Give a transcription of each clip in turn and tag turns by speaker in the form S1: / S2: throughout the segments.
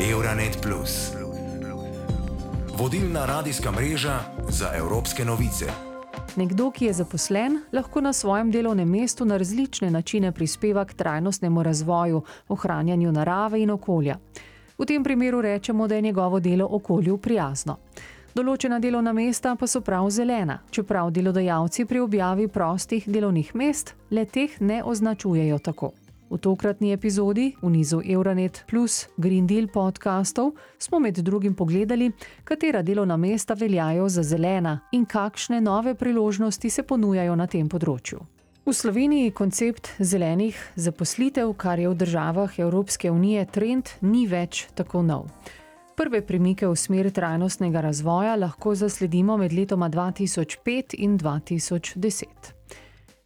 S1: Euronet. Vodilna radijska mreža za evropske novice.
S2: Nekdo, ki je zaposlen, lahko na svojem delovnem mestu na različne načine prispeva k trajnostnemu razvoju, ohranjanju narave in okolja. V tem primeru rečemo, da je njegovo delo okolju prijazno. Določena delovna mesta pa so prav zelena, čeprav delodajalci pri objavi prostih delovnih mest le teh ne označujejo tako. V tokratni epizodi v nizu Euronet plus Green Deal podkastov smo med drugim pogledali, katera delovna mesta veljajo za zelena in kakšne nove priložnosti se ponujajo na tem področju. V Sloveniji koncept zelenih zaposlitev, kar je v državah Evropske unije trend, ni več tako nov. Prve premike v smer trajnostnega razvoja lahko zasledimo med letoma 2005 in 2010.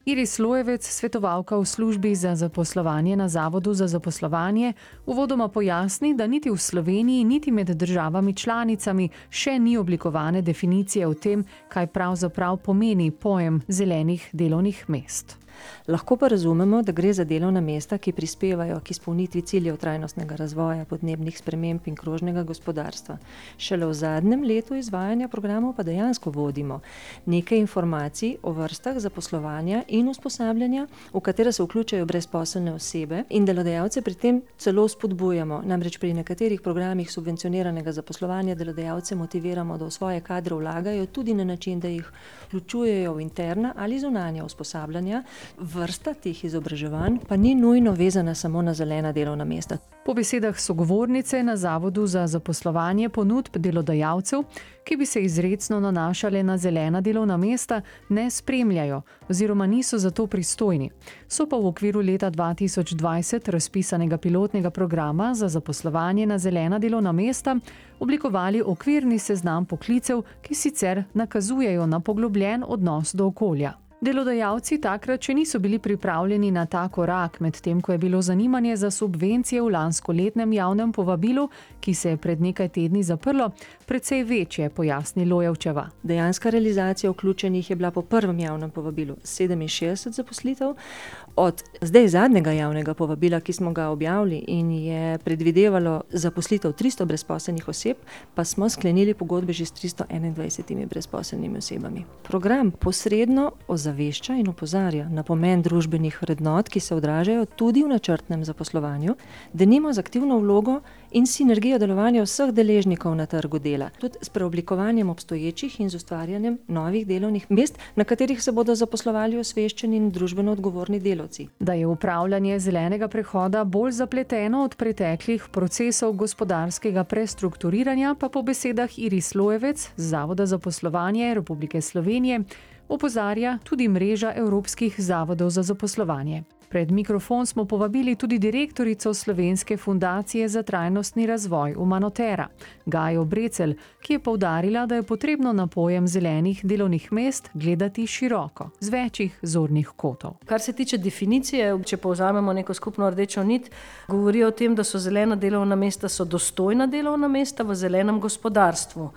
S2: Iris Lojevec, svetovalka v službi za zaposlovanje na Zavodu za zaposlovanje, uvodoma pojasni, da niti v Sloveniji, niti med državami članicami še ni oblikovane definicije o tem, kaj pravzaprav pomeni pojem zelenih delovnih mest.
S3: Lahko pa razumemo, da gre za delovna mesta, ki prispevajo k izpolnitvi ciljev trajnostnega razvoja, podnebnih sprememb in krožnega gospodarstva. Šele v zadnjem letu izvajanja programov pa dejansko vodimo nekaj informacij o vrstah zaposlovanja in usposabljanja, v katere se vključajo brezposelne osebe in delodajalce pri tem celo spodbujamo. Namreč pri nekaterih programih subvencioniranega zaposlovanja delodajalce motiviramo, da v svoje kadre vlagajo tudi na način, da jih vključujejo v interna ali zunanja usposabljanja. Vrsta teh izobraževanj pa ni nujno vezana samo na zelena delovna mesta.
S2: Po besedah sogovornice na Zavodu za zaposlovanje ponudb delodajalcev, ki bi se izredno nanašale na zelena delovna mesta, ne spremljajo oziroma niso za to pristojni. So pa v okviru leta 2020 razpisanega pilotnega programa za zaposlovanje na zelena delovna mesta oblikovali okvirni seznam poklicev, ki sicer nakazujejo na poglobljen odnos do okolja. Delodajalci takrat še niso bili pripravljeni na ta korak, medtem ko je bilo zanimanje za subvencije v lanskoletnem javnem povabilu, ki se je pred nekaj tedni zaprlo, precej večje, pojasni Lojevčeva.
S3: Dejanska realizacija vključenih je bila po prvem javnem povabilu 67 zaposlitev, od zdaj zadnjega javnega povabila, ki smo ga objavili in je predvidevalo zaposlitev 300 brezposelnih oseb, pa smo sklenili pogodbe že s 321 brezposelnimi osebami. Program posredno ozavešča ozavešča in opozarja na pomen družbenih vrednot, ki se odražajo tudi v načrtnem zaposlovanju, da nima z aktivno vlogo in sinergijo delovanja vseh deležnikov na trgu dela, tudi s preoblikovanjem obstoječih in z ustvarjanjem novih delovnih mest, na katerih se bodo zaposlovali osveščeni in družbeno odgovorni delavci.
S2: Da je upravljanje zelenega prehoda bolj zapleteno od preteklih procesov gospodarskega prestrukturiranja, pa po besedah Iris Lojevec Zavoda za poslovanje Republike Slovenije opozarja tudi mreža Evropskih zavodov za zaposlovanje. Pred mikrofon smo povabili tudi direktorico Slovenske fundacije za trajnostni razvoj Umanotera, Gajo Brecel, ki je povdarila, da je potrebno na pojem zelenih delovnih mest gledati široko, z večjih zornih kotov.
S4: Kar se tiče definicije, če povzamemo neko skupno rdečo nit, govori o tem, da so zelena delovna mesta so dostojna delovna mesta v zelenem gospodarstvu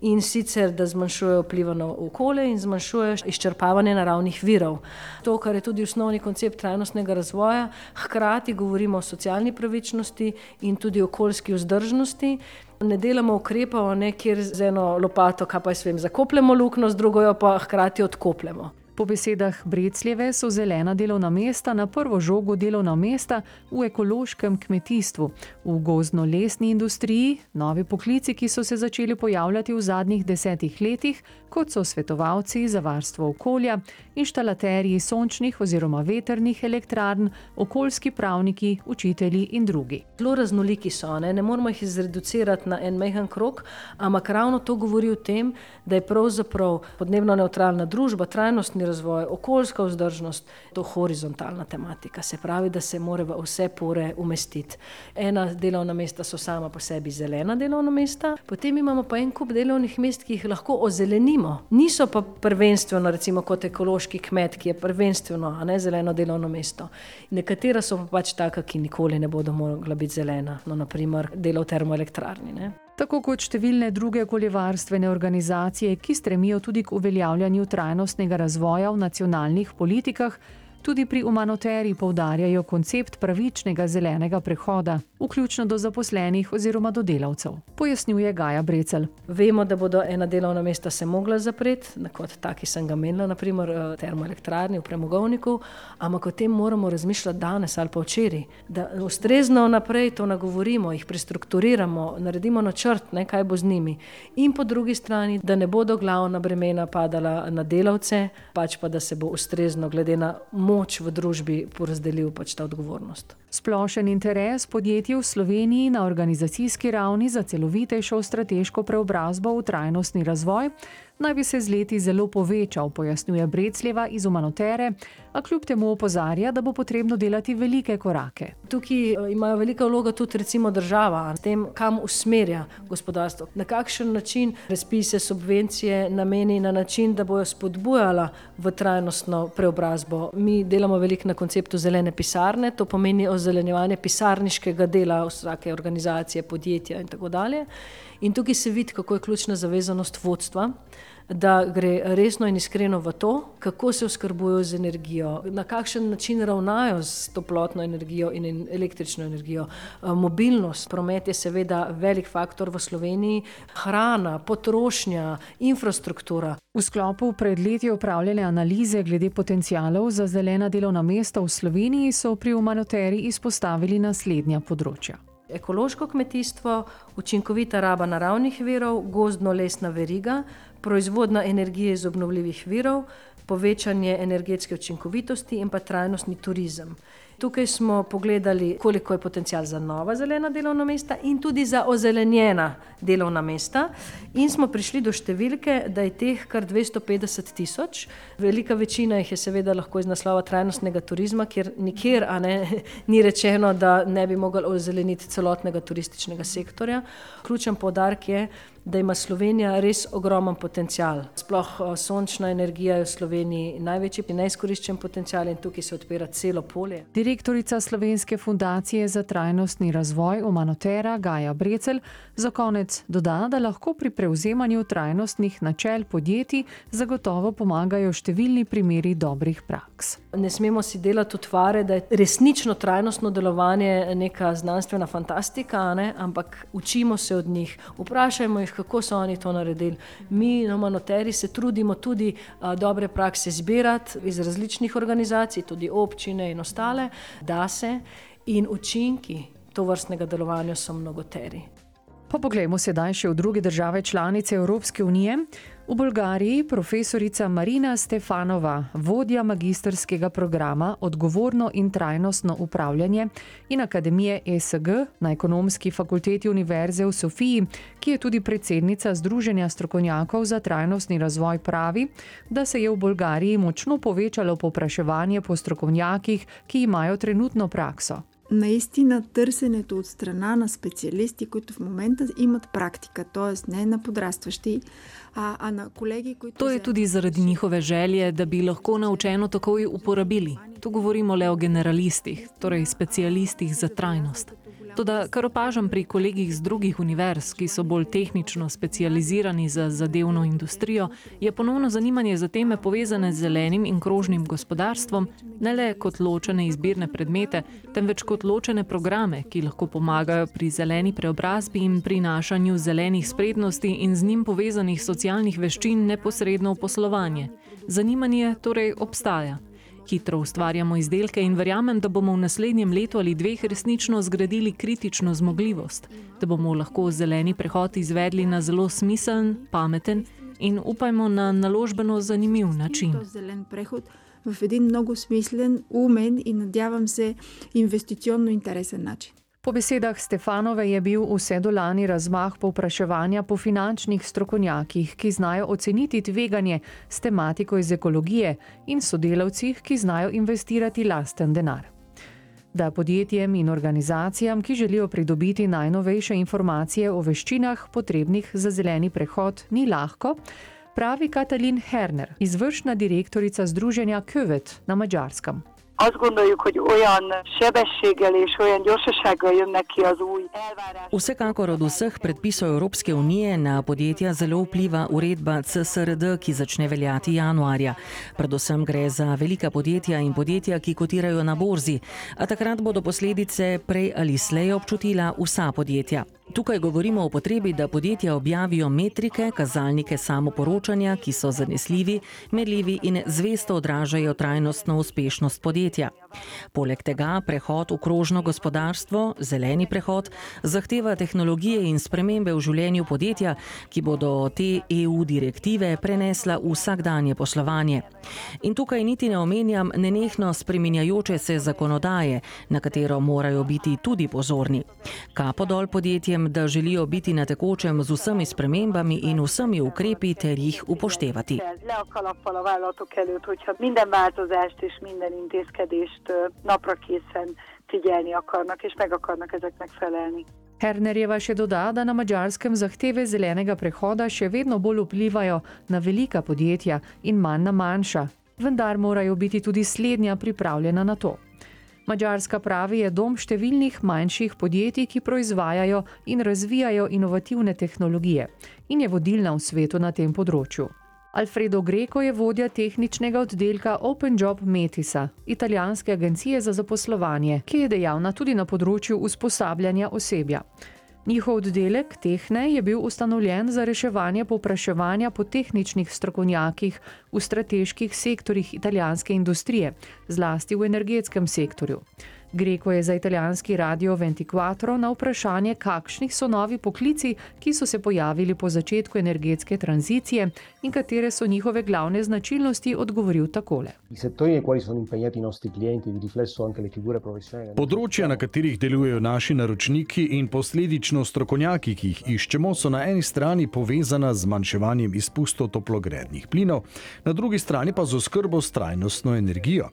S4: in sicer da zmanjšujejo vpliv na okolje in zmanjšujejo izčrpavanje naravnih virov. To, kar je tudi osnovni koncept trajnostnega razvoja, hkrati govorimo o socialni pravičnosti in tudi okoljski vzdržnosti. Ne delamo ukrepov, kjer z eno lopato, kaj pa jaz vem, zakopljemo luknjo, z drugo jo pa hkrati odkopljemo.
S2: Po besedah Brecljeve so zelena delovna mesta na prvo žogo delovna mesta v ekološkem kmetijstvu, v gozdno-lesni industriji, novi poklici, ki so se začeli pojavljati v zadnjih desetih letih, kot so svetovalci za varstvo okolja, inštalaterji sončnih oziroma veternih elektrarn, okoljski pravniki, učitelji in drugi.
S4: Zelo raznoliki so, ne, ne moramo jih izreducirati na en mehen krok, ampak ravno to govori o tem, da je pravzaprav podnebno neutralna družba, trajnostni razvoj, okoljska vzdržnost, to horizontalna tematika. Se pravi, da se mora v vse pore umestiti. Ena delovna mesta so sama po sebi zelena delovna mesta, potem imamo pa en kup delovnih mest, ki jih lahko ozelenimo. Niso pa prvenstveno, recimo kot ekološki kmet, ki je prvenstveno, a ne zeleno delovno mesto. Nekatera so pa pač taka, ki nikoli ne bodo mogla biti zelena, no naprimer delo v termoelektrarni. Ne?
S2: Tako kot številne druge okoljevarstvene organizacije, ki stremijo tudi k uveljavljanju trajnostnega razvoja v nacionalnih politikah, Tudi pri Umanoteri poudarjajo koncept pravičnega zelenega prehoda, vključno do zaposlenih oziroma do delavcev, pojasnjuje Gaja Brecel.
S4: Vemo, da bodo ena delovna mesta se mogla zapreti, kot taki sem ga menila, naprimer eh, termoelektrarni v premogovniku, ampak o tem moramo razmišljati danes ali pa včeraj, da ustrezno naprej to nagovorimo, jih prestrukturiramo, naredimo načrt, ne, kaj bo z njimi. In po drugi strani, da ne bodo glavna bremena padala na delavce, pač pa da se bo ustrezno glede na moč v družbi porazdelil pač ta odgovornost.
S2: Splošen interes podjetij v Sloveniji na organizacijski ravni za celovitejšo strateško preobrazbo v trajnostni razvoj naj bi se z leti zelo povečal, pojasnjuje Brecljeva iz Umanotere, a kljub temu opozarja, da bo potrebno delati velike korake.
S4: Tukaj eh, imajo veliko vlogo tudi recimo država, s tem, kam usmerja gospodarstvo, na kakšen način razpise subvencije nameni na način, da bojo spodbujala v trajnostno preobrazbo. Mi delamo veliko na konceptu zelene pisarne, to pomeni ozelenjevanje pisarniškega dela vsake organizacije, podjetja in tako dalje. In tukaj se vidi, kako je ključna zavezanost vodstva, da gre resno in iskreno v to, kako se oskrbujejo z energijo, na kakšen način ravnajo s toplotno energijo in električno energijo. Eh, mobilnost, promet je seveda velik faktor v Sloveniji, hrana, potrošnja, infrastruktura.
S2: V sklopu pred leti upravljene analize glede potencijalov za zelena delovna mesta v Sloveniji so pri Umanoteri izpostavili naslednja področja
S4: ekološko kmetijstvo, učinkovita raba naravnih virov, gozdno-lesna veriga, proizvodna energije iz obnovljivih virov, povečanje energetske učinkovitosti in pa trajnostni turizem. Tukaj smo pogledali, koliko je potencial za nova zelena delovna mesta in tudi za ozelenjena delovna mesta. In smo prišli do številke, da je teh kar 250 tisoč. Velika večina jih je seveda lahko iz naslova trajnostnega turizma, kjer nikjer ne, ni rečeno, da ne bi mogli ozeleniti celotnega turističnega sektorja. Ključen podarek je, da ima Slovenija res ogromen potencial. Sploh sončna energija je v Sloveniji največji neizkoriščen potencial in tukaj se odpira celo polje.
S2: Direktorica Slovenske fundacije za trajnostni razvoj Omanotera Gaja Brecel za konec doda, da lahko pri prevzemanju trajnostnih načel podjetij zagotovo pomagajo številni primeri dobrih praks.
S4: Ne smemo si delati utvare, da je resnično trajnostno delovanje neka znanstvena fantastika, ne? ampak učimo se od njih, vprašajmo jih, kako so oni to naredili. Mi, na Manoteri, se trudimo tudi a, dobre prakse zbirati iz različnih organizacij, tudi občine in ostale, da se in učinki to vrstnega delovanja so mnogoteri.
S2: Pa poglejmo sedaj še v druge države članice Evropske unije. V Bolgariji profesorica Marina Stefanova, vodja magistrskega programa Odgovorno in trajnostno upravljanje in Akademije ESG na ekonomski fakulteti Univerze v Sofiji, ki je tudi predsednica Združenja strokovnjakov za trajnostni razvoj, pravi, da se je v Bolgariji močno povečalo popraševanje po strokovnjakih, ki imajo trenutno prakso.
S5: Наистина търсенето от страна на специалисти, които в момента имат практика, т.е. не на подрастващи, а, а на колеги, които.
S6: То е tudi zaradi njihove želje, da bi lahko naučeno takoj uporabili. Tu govorimo le o generalistih, torej specialistih za trajnost. Toda, kar opažam pri kolegih z drugih univerz, ki so bolj tehnično specializirani za zadevno industrijo, je ponovno zanimanje za teme povezane z zelenim in krožnim gospodarstvom, ne le kot ločene izbirne predmete, temveč kot ločene programe, ki lahko pomagajo pri zeleni preobrazbi in prinašanju zelenih sprednosti in z njim povezanih socialnih veščin neposredno v poslovanje. Zanimanje torej obstaja hitro ustvarjamo izdelke in verjamem, da bomo v naslednjem letu ali dveh resnično zgradili kritično zmogljivost, da bomo lahko zeleni prehod izvedli na zelo smiseln, pameten in upajmo na naložbeno zanimiv način.
S5: В един много смислен, умен и надявам се инвестиционно интересен начин.
S2: Po besedah Stefanove je bil vse do lani razmah povpraševanja po finančnih strokovnjakih, ki znajo oceniti tveganje s tematiko iz ekologije in sodelavcih, ki znajo investirati lasten denar. Da podjetjem in organizacijam, ki želijo pridobiti najnovejše informacije o veščinah potrebnih za zeleni prehod, ni lahko, pravi Katalin Herner, izvršna direktorica Združenja Követ na Mačarskem.
S7: Azt gondoljuk, hogy olyan sebességgel és olyan gyorsasággal jönnek ki az új elvárások.
S8: Vsekakor od vseh predpisov Evropske unije na podjetja zelo vpliva uredba CSRD, ki začne veljati januarja. Predvsem gre za velika podjetja in podjetja, ki kotirajo na borzi, a takrat bodo posledice prej ali slej občutila vsa podjetja. Tukaj govorimo o potrebi, da podjetja objavijo metrike, kazalnike samoporočanja, ki so zanesljivi, merljivi in zvesto odražajo trajnostno uspešnost podjetja. Poleg tega prehod v krožno gospodarstvo, zeleni prehod, zahteva tehnologije in spremembe v življenju podjetja, ki bodo te EU direktive prenesla v vsakdanje poslovanje. In tukaj niti ne omenjam nenehno spreminjajoče se zakonodaje, na katero morajo biti tudi pozorni. Kapo dol podjetjem, da želijo biti na tekočem z vsemi spremembami in vsemi ukrepi ter jih upoštevati.
S7: Figyelni akarnak, és meg akarnak ezeknek felelni.
S2: Hernerjeva še doda, da na mačarskem zahteve zelenega prehoda še vedno bolj vplivajo na velika podjetja in manj na manjša, vendar morajo biti tudi slednja pripravljena na to. Mačarska pravi je dom številnih manjših podjetij, ki proizvajajo in razvijajo inovativne tehnologije in je vodilna v svetu na tem področju. Alfredo Greco je vodja tehničnega oddelka Open Job Metisa, italijanske agencije za zaposlovanje, ki je dejavna tudi na področju usposabljanja osebja. Njihov oddelek Tehne je bil ustanovljen za reševanje povpraševanja po tehničnih strokovnjakih v strateških sektorjih italijanske industrije, zlasti v energetskem sektorju. Greko je za italijanski radio 24 na vprašanje, kakšnih so novi poklici, ki so se pojavili po začetku energetske tranzicije in katere so njihove glavne značilnosti, odgovoril takole.
S9: I settori nei quali sono impegnati i nostri clienti, di riflesso anche le figure professionali.
S10: Področja, na katerih delujejo naši naročniki in posledično strokovnjaki, ki jih iščemo, so na eni strani povezana z zmanjševanjem izpustov toplogrednih plinov, na drugi strani pa z oskrbo s trajnostno energijo.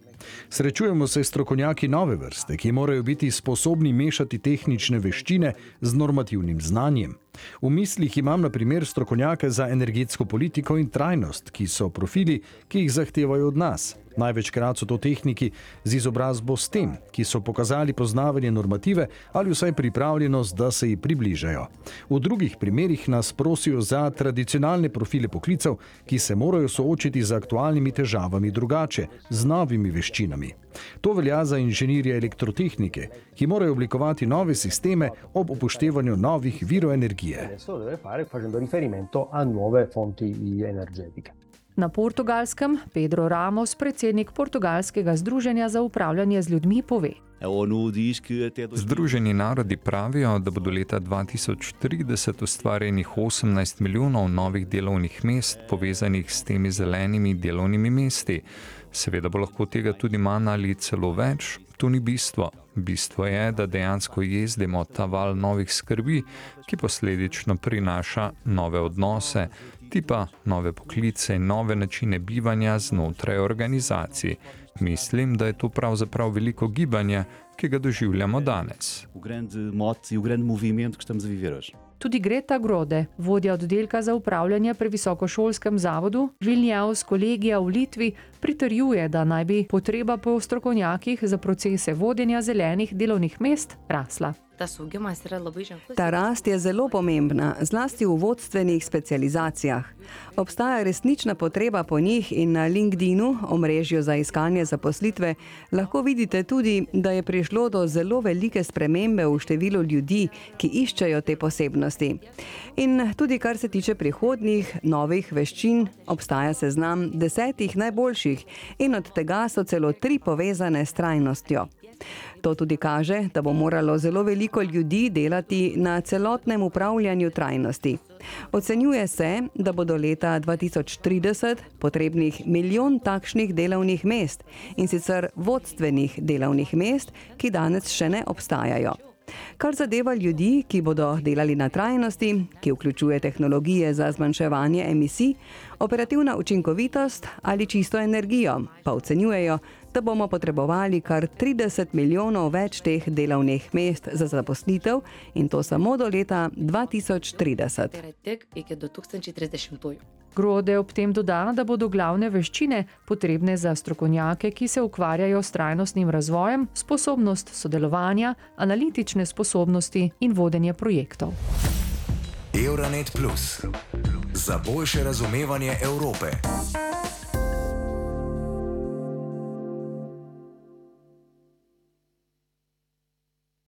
S10: Srečujemo se s strokovnjaki nove vrste, ki morajo biti sposobni mešati tehnične veščine z normativnim znanjem. V mislih imam na primer strokovnjake za energetsko politiko in trajnost, ki so profili, ki jih zahtevajo od nas. Največkrat so to tehniki z izobrazbo s tem, ki so pokazali poznavanje normative ali vsaj pripravljenost, da se ji približajo. V drugih primerih nas prosijo za tradicionalne profile poklicev, ki se morajo soočiti z aktualnimi težavami drugače, z novimi veščinami. To velja za inženirje elektrotehnike, ki morajo oblikovati nove sisteme ob upoštevanju novih virov energije.
S9: Adesso lo deve fare facendo riferimento a nuove fonti energetiche.
S2: Na portugalskem Pedro Ramos, predsednik portugalskega združenja za upravljanje z ljudmi, pove.
S11: Até
S12: Združeni narodi pravijo, da bo do leta 2030 ustvarjenih 18 milijonov novih delovnih mest povezanih s temi zelenimi delovnimi mesti. Seveda bo lahko tega tudi manj ali celo več, to ni bistvo. Bistvo je, da dejansko jezdimo ta val novih skrbi, ki posledično prinaša nove odnose, tipa nove poklice in nove načine bivanja znotraj organizacij. Mislim, da je to pravzaprav veliko gibanje, ki ga doživljamo danes.
S2: Tudi Greta Grode, vodja oddelka za upravljanje pri visokošolskem zavodu Vilnius kolegija v Litvi, pritrjuje, da naj bi potreba po strokovnjakih za procese vodenja zelenih delovnih mest rasla.
S13: Tas augimas yra labai ženklus.
S14: Ta rast je zelo pomembna, zlasti v vodstvenih specializacijah. Obstaja resnična potreba po njih in na LinkedInu, omrežju za iskanje zaposlitve, lahko vidite tudi, da je prišlo do zelo velike spremembe v številu ljudi, ki iščejo te posebnosti. In tudi kar se tiče prihodnjih novih veščin, obstaja seznam desetih najboljših in od tega so celo tri povezane s trajnostjo. To tudi kaže, da bo moralo zelo veliko ljudi delati na celotnem upravljanju trajnosti. Ocenjuje se, da bo do leta 2030 potrebnih milijon takšnih delovnih mest in sicer vodstvenih delovnih mest, ki danes še ne obstajajo. Kar zadeva ljudi, ki bodo delali na trajnosti, ki vključuje tehnologije za zmanjševanje emisij, operativna učinkovitost ali čisto energijo, pa ocenjujejo, da bomo potrebovali kar 30 milijonov več teh delovnih mest za zaposlitev in to samo do leta 2030.
S13: Tai yra tik iki 2030.
S2: Grode ob tem doda, da bodo glavne veščine, potrebne za strokovnjake, ki se ukvarjajo s trajnostnim razvojem, sposobnost sodelovanja, analitične sposobnosti in vodenje projektov.
S1: Euronet Plus za boljše razumevanje Evrope.